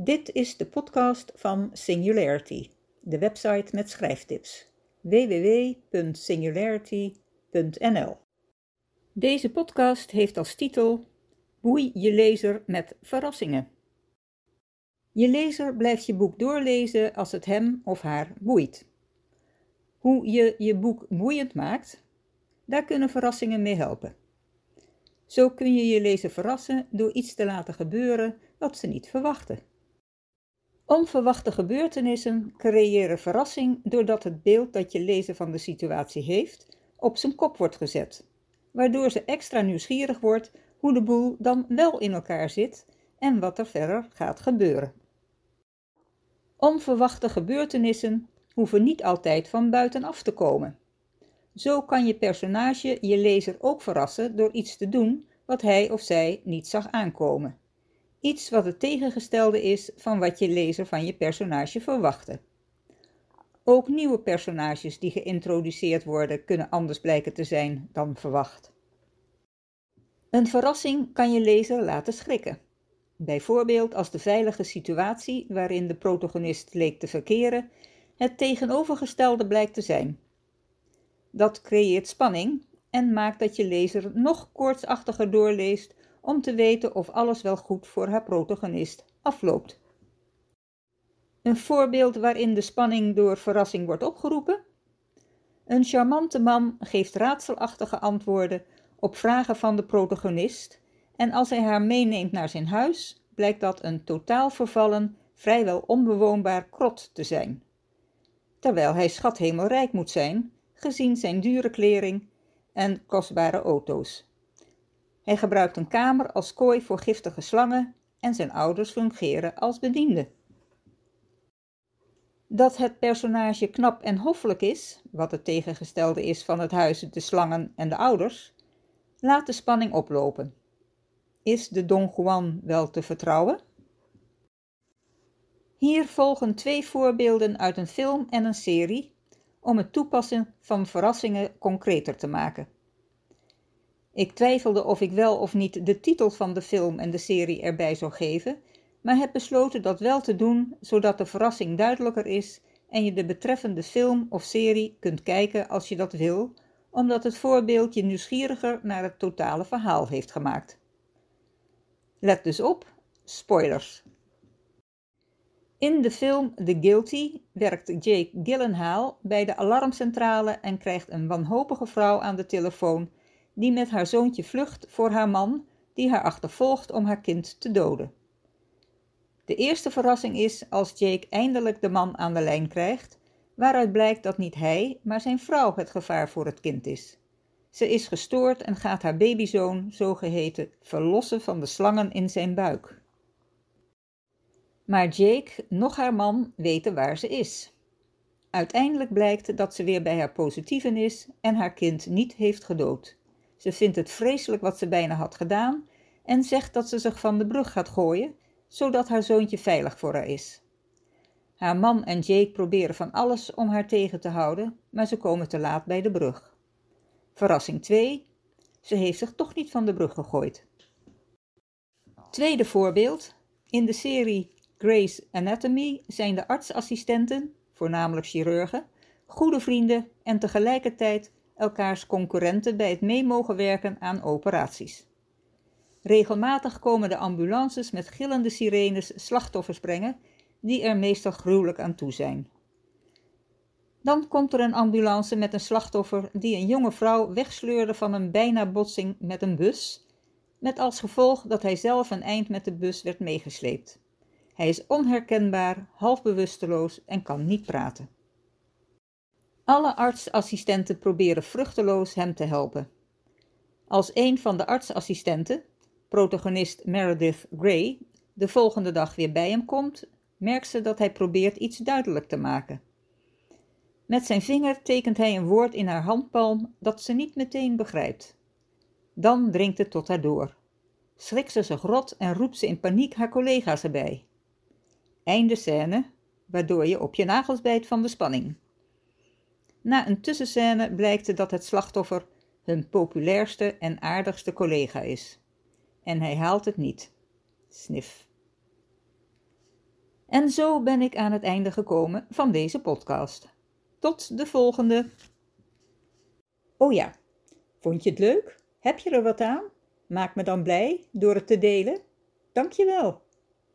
Dit is de podcast van Singularity, de website met schrijftips. www.singularity.nl Deze podcast heeft als titel Boei je lezer met verrassingen. Je lezer blijft je boek doorlezen als het hem of haar boeit. Hoe je je boek boeiend maakt, daar kunnen verrassingen mee helpen. Zo kun je je lezer verrassen door iets te laten gebeuren wat ze niet verwachten. Onverwachte gebeurtenissen creëren verrassing doordat het beeld dat je lezer van de situatie heeft op zijn kop wordt gezet, waardoor ze extra nieuwsgierig wordt hoe de boel dan wel in elkaar zit en wat er verder gaat gebeuren. Onverwachte gebeurtenissen hoeven niet altijd van buitenaf te komen. Zo kan je personage je lezer ook verrassen door iets te doen wat hij of zij niet zag aankomen. Iets wat het tegengestelde is van wat je lezer van je personage verwachtte. Ook nieuwe personages die geïntroduceerd worden kunnen anders blijken te zijn dan verwacht. Een verrassing kan je lezer laten schrikken. Bijvoorbeeld als de veilige situatie waarin de protagonist leek te verkeren het tegenovergestelde blijkt te zijn. Dat creëert spanning en maakt dat je lezer nog koortsachtiger doorleest om te weten of alles wel goed voor haar protagonist afloopt. Een voorbeeld waarin de spanning door verrassing wordt opgeroepen? Een charmante man geeft raadselachtige antwoorden op vragen van de protagonist en als hij haar meeneemt naar zijn huis, blijkt dat een totaal vervallen, vrijwel onbewoonbaar krot te zijn. Terwijl hij schathemelrijk moet zijn, gezien zijn dure kleding en kostbare auto's. Hij gebruikt een kamer als kooi voor giftige slangen en zijn ouders fungeren als bedienden. Dat het personage knap en hoffelijk is, wat het tegengestelde is van het huis, de slangen en de ouders, laat de spanning oplopen. Is de Don Juan wel te vertrouwen? Hier volgen twee voorbeelden uit een film en een serie om het toepassen van verrassingen concreter te maken. Ik twijfelde of ik wel of niet de titel van de film en de serie erbij zou geven, maar heb besloten dat wel te doen, zodat de verrassing duidelijker is en je de betreffende film of serie kunt kijken als je dat wil, omdat het voorbeeld je nieuwsgieriger naar het totale verhaal heeft gemaakt. Let dus op, spoilers. In de film The Guilty werkt Jake Gyllenhaal bij de alarmcentrale en krijgt een wanhopige vrouw aan de telefoon die met haar zoontje vlucht voor haar man die haar achtervolgt om haar kind te doden. De eerste verrassing is als Jake eindelijk de man aan de lijn krijgt, waaruit blijkt dat niet hij, maar zijn vrouw het gevaar voor het kind is. Ze is gestoord en gaat haar babyzoon, zogeheten, verlossen van de slangen in zijn buik. Maar Jake, nog haar man, weten waar ze is. Uiteindelijk blijkt dat ze weer bij haar positieven is en haar kind niet heeft gedood. Ze vindt het vreselijk wat ze bijna had gedaan en zegt dat ze zich van de brug gaat gooien, zodat haar zoontje veilig voor haar is. Haar man en Jake proberen van alles om haar tegen te houden, maar ze komen te laat bij de brug. Verrassing 2. Ze heeft zich toch niet van de brug gegooid. Tweede voorbeeld. In de serie Grey's Anatomy zijn de artsassistenten, voornamelijk chirurgen, goede vrienden en tegelijkertijd elkaars concurrenten bij het mee mogen werken aan operaties. Regelmatig komen de ambulances met gillende sirenes slachtoffers brengen, die er meestal gruwelijk aan toe zijn. Dan komt er een ambulance met een slachtoffer die een jonge vrouw wegsleurde van een bijna botsing met een bus, met als gevolg dat hij zelf een eind met de bus werd meegesleept. Hij is onherkenbaar, half bewusteloos en kan niet praten. Alle artsassistenten proberen vruchteloos hem te helpen. Als een van de artsassistenten, protagonist Meredith Grey, de volgende dag weer bij hem komt, merkt ze dat hij probeert iets duidelijk te maken. Met zijn vinger tekent hij een woord in haar handpalm dat ze niet meteen begrijpt. Dan dringt het tot haar door. Schrikt ze zich rot en roept ze in paniek haar collega's erbij. Einde scène, waardoor je op je nagels bijt van de spanning. Na een tussenscène blijkt dat het slachtoffer hun populairste en aardigste collega is. En hij haalt het niet. Snif. En zo ben ik aan het einde gekomen van deze podcast. Tot de volgende. Oh ja, vond je het leuk? Heb je er wat aan? Maak me dan blij door het te delen. Dankjewel.